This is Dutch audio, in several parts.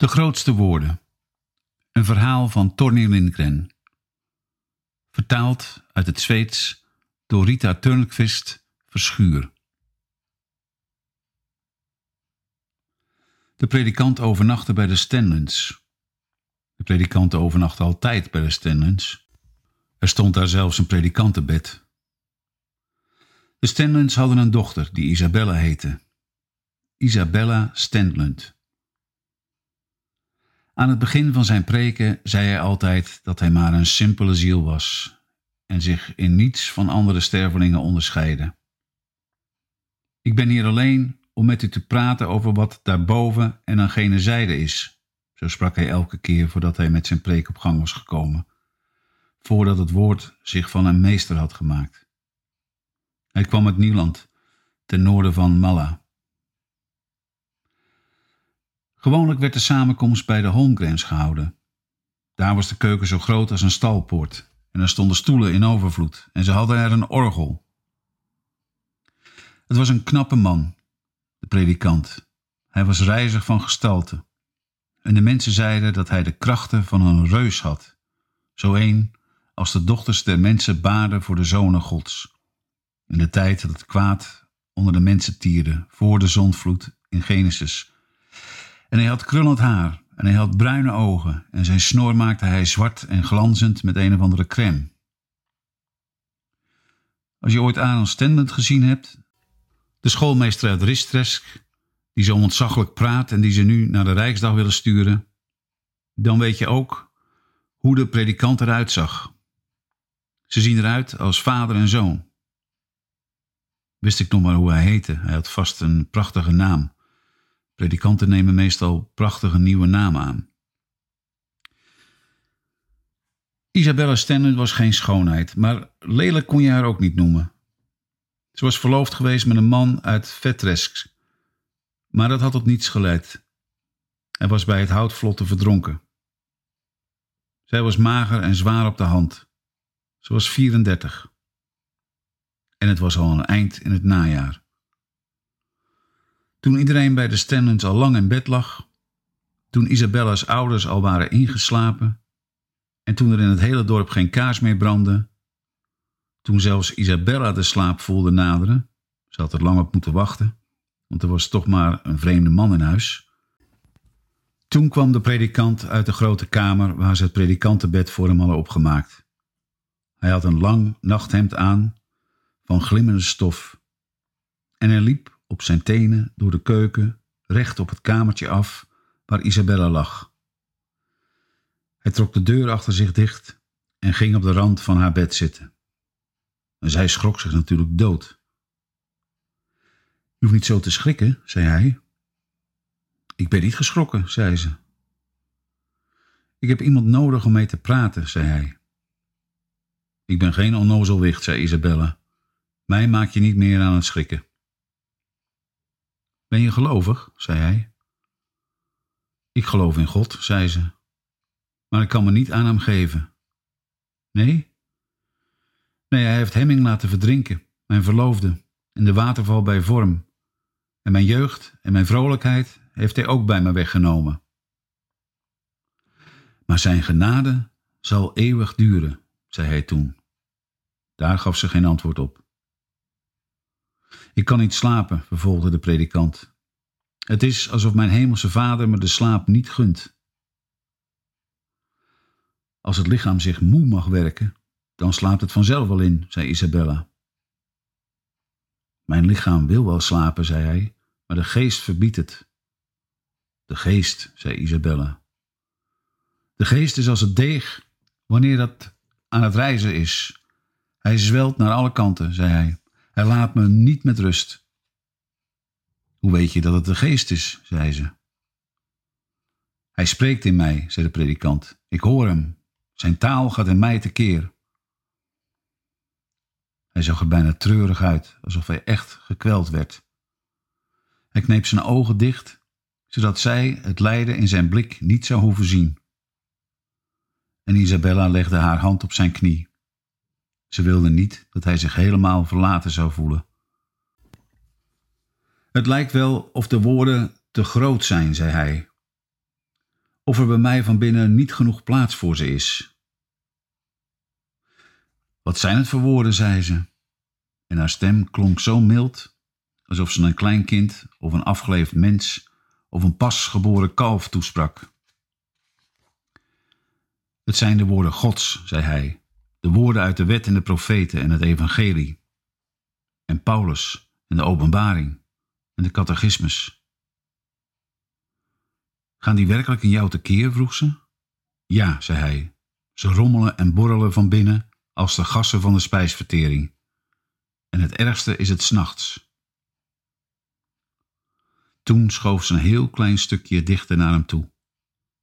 De grootste woorden. Een verhaal van Torny Lindgren. Vertaald uit het Zweeds door Rita Turnquist Verschuur. De predikant overnachtte bij de Stenlens. De predikant overnachtte altijd bij de Stenlens. Er stond daar zelfs een predikantenbed. De Stenlens hadden een dochter die Isabella heette. Isabella Stenlund. Aan het begin van zijn preken zei hij altijd dat hij maar een simpele ziel was en zich in niets van andere stervelingen onderscheidde. Ik ben hier alleen om met u te praten over wat daarboven en aan gene zijde is. Zo sprak hij elke keer voordat hij met zijn preek op gang was gekomen, voordat het woord zich van een meester had gemaakt. Hij kwam uit Nieuwland, ten noorden van Malla. Gewoonlijk werd de samenkomst bij de Holmgrens gehouden. Daar was de keuken zo groot als een stalpoort en er stonden stoelen in overvloed en ze hadden er een orgel. Het was een knappe man, de predikant. Hij was rijzig van gestalte en de mensen zeiden dat hij de krachten van een reus had, zo een als de dochters der mensen baarden voor de zonen gods. In de tijd dat het kwaad onder de mensen tierde, voor de zondvloed in Genesis en hij had krullend haar en hij had bruine ogen en zijn snor maakte hij zwart en glanzend met een of andere crème. Als je ooit Aaron Stendend gezien hebt, de schoolmeester uit Ristresk, die zo ontzaglijk praat en die ze nu naar de Rijksdag willen sturen, dan weet je ook hoe de predikant eruit zag. Ze zien eruit als vader en zoon. Wist ik nog maar hoe hij heette, hij had vast een prachtige naam. Predikanten nemen meestal prachtige nieuwe namen aan. Isabella Stanley was geen schoonheid, maar lelijk kon je haar ook niet noemen. Ze was verloofd geweest met een man uit Vetresk, maar dat had tot niets geleid. Hij was bij het houtvlotten verdronken. Zij was mager en zwaar op de hand. Ze was 34. En het was al een eind in het najaar. Toen iedereen bij de Stanlens al lang in bed lag, toen Isabella's ouders al waren ingeslapen en toen er in het hele dorp geen kaars meer brandde, toen zelfs Isabella de slaap voelde naderen, ze had er lang op moeten wachten, want er was toch maar een vreemde man in huis. Toen kwam de predikant uit de grote kamer waar ze het predikantenbed voor hem hadden opgemaakt. Hij had een lang nachthemd aan van glimmende stof en hij liep op zijn tenen door de keuken, recht op het kamertje af waar Isabella lag. Hij trok de deur achter zich dicht en ging op de rand van haar bed zitten. En zij schrok zich natuurlijk dood. Je hoeft niet zo te schrikken, zei hij. Ik ben niet geschrokken, zei ze. Ik heb iemand nodig om mee te praten, zei hij. Ik ben geen onnozelwicht, zei Isabella. Mij maak je niet meer aan het schrikken. Ben je gelovig? zei hij. Ik geloof in God, zei ze. Maar ik kan me niet aan hem geven. Nee? Nee, hij heeft Hemming laten verdrinken, mijn verloofde, in de waterval bij Vorm. En mijn jeugd en mijn vrolijkheid heeft hij ook bij me weggenomen. Maar zijn genade zal eeuwig duren, zei hij toen. Daar gaf ze geen antwoord op. Ik kan niet slapen, vervolgde de predikant. Het is alsof mijn hemelse vader me de slaap niet gunt. Als het lichaam zich moe mag werken, dan slaapt het vanzelf wel in, zei Isabella. Mijn lichaam wil wel slapen, zei hij, maar de geest verbiedt het. De geest, zei Isabella. De geest is als het deeg wanneer dat aan het reizen is. Hij zwelt naar alle kanten, zei hij. Hij laat me niet met rust. Hoe weet je dat het de geest is? zei ze. Hij spreekt in mij, zei de predikant. Ik hoor hem. Zijn taal gaat in mij tekeer. Hij zag er bijna treurig uit, alsof hij echt gekweld werd. Hij kneep zijn ogen dicht, zodat zij het lijden in zijn blik niet zou hoeven zien. En Isabella legde haar hand op zijn knie. Ze wilde niet dat hij zich helemaal verlaten zou voelen. Het lijkt wel of de woorden te groot zijn, zei hij. of er bij mij van binnen niet genoeg plaats voor ze is. Wat zijn het voor woorden, zei ze, en haar stem klonk zo mild, alsof ze een klein kind of een afgeleefd mens of een pasgeboren kalf toesprak. Het zijn de woorden Gods, zei hij, de woorden uit de wet en de profeten en het evangelie, en Paulus en de openbaring en de catechismus. Gaan die werkelijk in jou tekeer, vroeg ze. Ja, zei hij, ze rommelen en borrelen van binnen als de gassen van de spijsvertering. En het ergste is het s'nachts. Toen schoof ze een heel klein stukje dichter naar hem toe,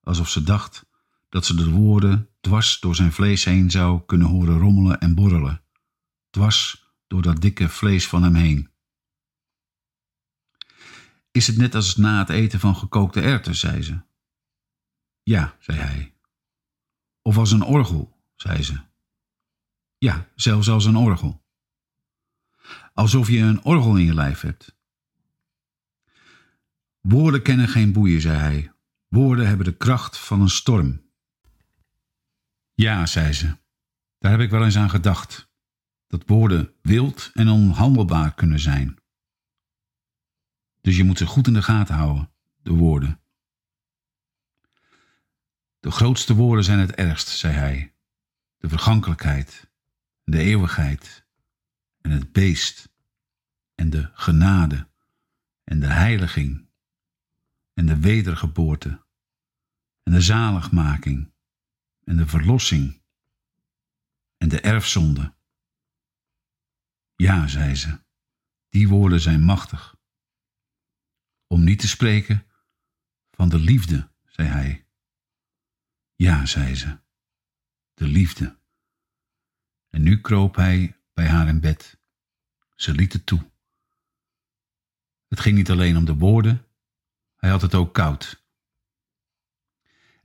alsof ze dacht dat ze de woorden dwars door zijn vlees heen zou kunnen horen rommelen en borrelen, dwars door dat dikke vlees van hem heen. Is het net als na het eten van gekookte erwten, zei ze. Ja, zei hij. Of als een orgel, zei ze. Ja, zelfs als een orgel. Alsof je een orgel in je lijf hebt. Woorden kennen geen boeien, zei hij. Woorden hebben de kracht van een storm. Ja, zei ze, daar heb ik wel eens aan gedacht. Dat woorden wild en onhandelbaar kunnen zijn. Dus je moet ze goed in de gaten houden, de woorden. De grootste woorden zijn het ergst, zei hij. De vergankelijkheid, de eeuwigheid en het beest en de genade en de heiliging en de wedergeboorte en de zaligmaking en de verlossing en de erfzonde. Ja, zei ze, die woorden zijn machtig. Om niet te spreken van de liefde, zei hij. Ja, zei ze, de liefde. En nu kroop hij bij haar in bed. Ze liet het toe. Het ging niet alleen om de woorden, hij had het ook koud.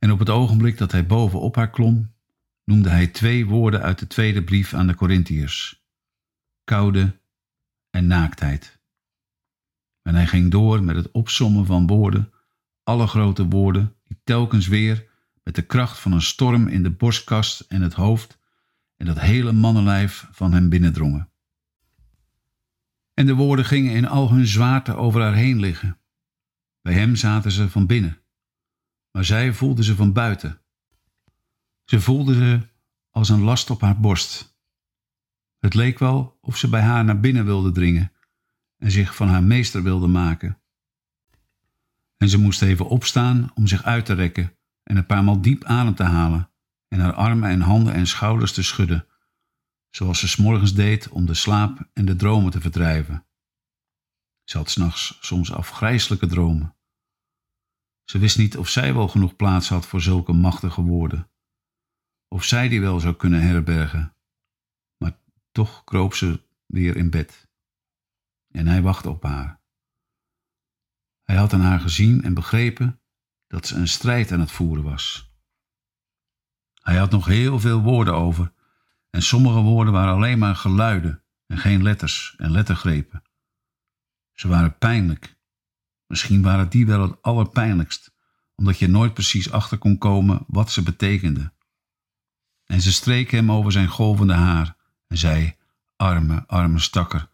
En op het ogenblik dat hij bovenop haar klom, noemde hij twee woorden uit de tweede brief aan de Corinthiërs: koude en naaktheid. En hij ging door met het opsommen van woorden, alle grote woorden, die telkens weer met de kracht van een storm in de borstkast en het hoofd en dat hele mannenlijf van hem binnendrongen. En de woorden gingen in al hun zwaarte over haar heen liggen. Bij hem zaten ze van binnen, maar zij voelde ze van buiten. Ze voelde ze als een last op haar borst. Het leek wel of ze bij haar naar binnen wilde dringen en zich van haar meester wilde maken. En ze moest even opstaan om zich uit te rekken en een paar maal diep adem te halen en haar armen en handen en schouders te schudden, zoals ze s'morgens deed om de slaap en de dromen te verdrijven. Ze had s'nachts soms afgrijselijke dromen. Ze wist niet of zij wel genoeg plaats had voor zulke machtige woorden, of zij die wel zou kunnen herbergen. Maar toch kroop ze weer in bed. En hij wachtte op haar. Hij had aan haar gezien en begrepen dat ze een strijd aan het voeren was. Hij had nog heel veel woorden over, en sommige woorden waren alleen maar geluiden en geen letters en lettergrepen. Ze waren pijnlijk. Misschien waren die wel het allerpijnlijkst, omdat je nooit precies achter kon komen wat ze betekenden. En ze streek hem over zijn golvende haar en zei: Arme, arme stakker,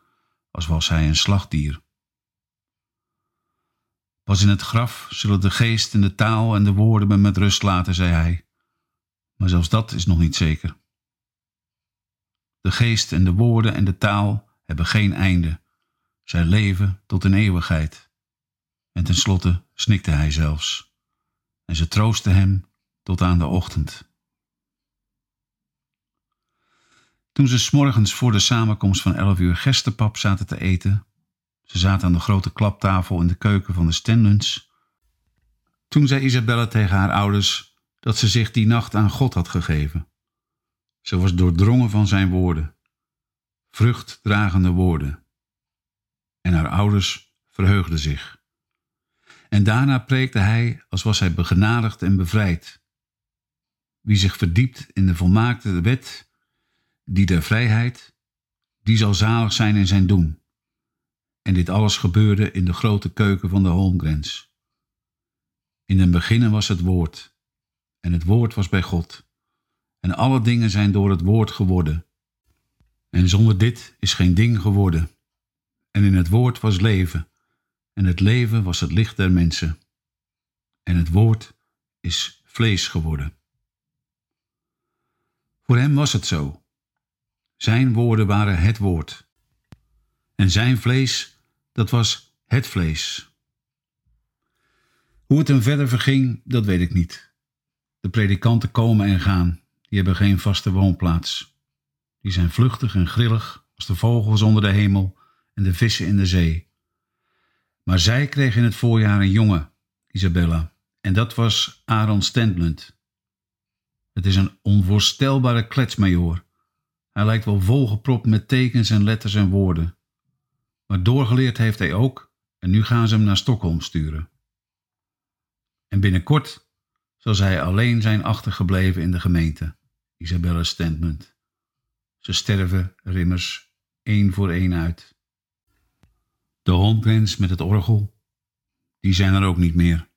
als was hij een slachtdier. Pas in het graf zullen de geest en de taal en de woorden me met rust laten, zei hij. Maar zelfs dat is nog niet zeker. De geest en de woorden en de taal hebben geen einde. Zij leven tot in eeuwigheid. En tenslotte snikte hij zelfs. En ze troostte hem tot aan de ochtend. Toen ze s'morgens voor de samenkomst van elf uur gerstepap zaten te eten, ze zaten aan de grote klaptafel in de keuken van de Stenlunds, toen zei Isabelle tegen haar ouders dat ze zich die nacht aan God had gegeven. Ze was doordrongen van zijn woorden, vruchtdragende woorden. En haar ouders verheugden zich. En daarna preekte hij als was hij begenadigd en bevrijd. Wie zich verdiept in de volmaakte wet, die der vrijheid, die zal zalig zijn in zijn doen. En dit alles gebeurde in de grote keuken van de Holmgrens. In den beginnen was het woord, en het woord was bij God. En alle dingen zijn door het woord geworden. En zonder dit is geen ding geworden. En in het woord was leven, en het leven was het licht der mensen. En het woord is vlees geworden. Voor hem was het zo. Zijn woorden waren het woord. En zijn vlees, dat was het vlees. Hoe het hem verder verging, dat weet ik niet. De predikanten komen en gaan, die hebben geen vaste woonplaats. Die zijn vluchtig en grillig als de vogels onder de hemel en de vissen in de zee. Maar zij kreeg in het voorjaar een jongen, Isabella, en dat was Aaron Stendlund. Het is een onvoorstelbare kletsmajoor. Hij lijkt wel volgepropt met tekens en letters en woorden. Maar doorgeleerd heeft hij ook en nu gaan ze hem naar Stockholm sturen. En binnenkort zal zij alleen zijn achtergebleven in de gemeente, Isabella Stendlund. Ze sterven rimmers één voor één uit. De hondwens met het orgel, die zijn er ook niet meer.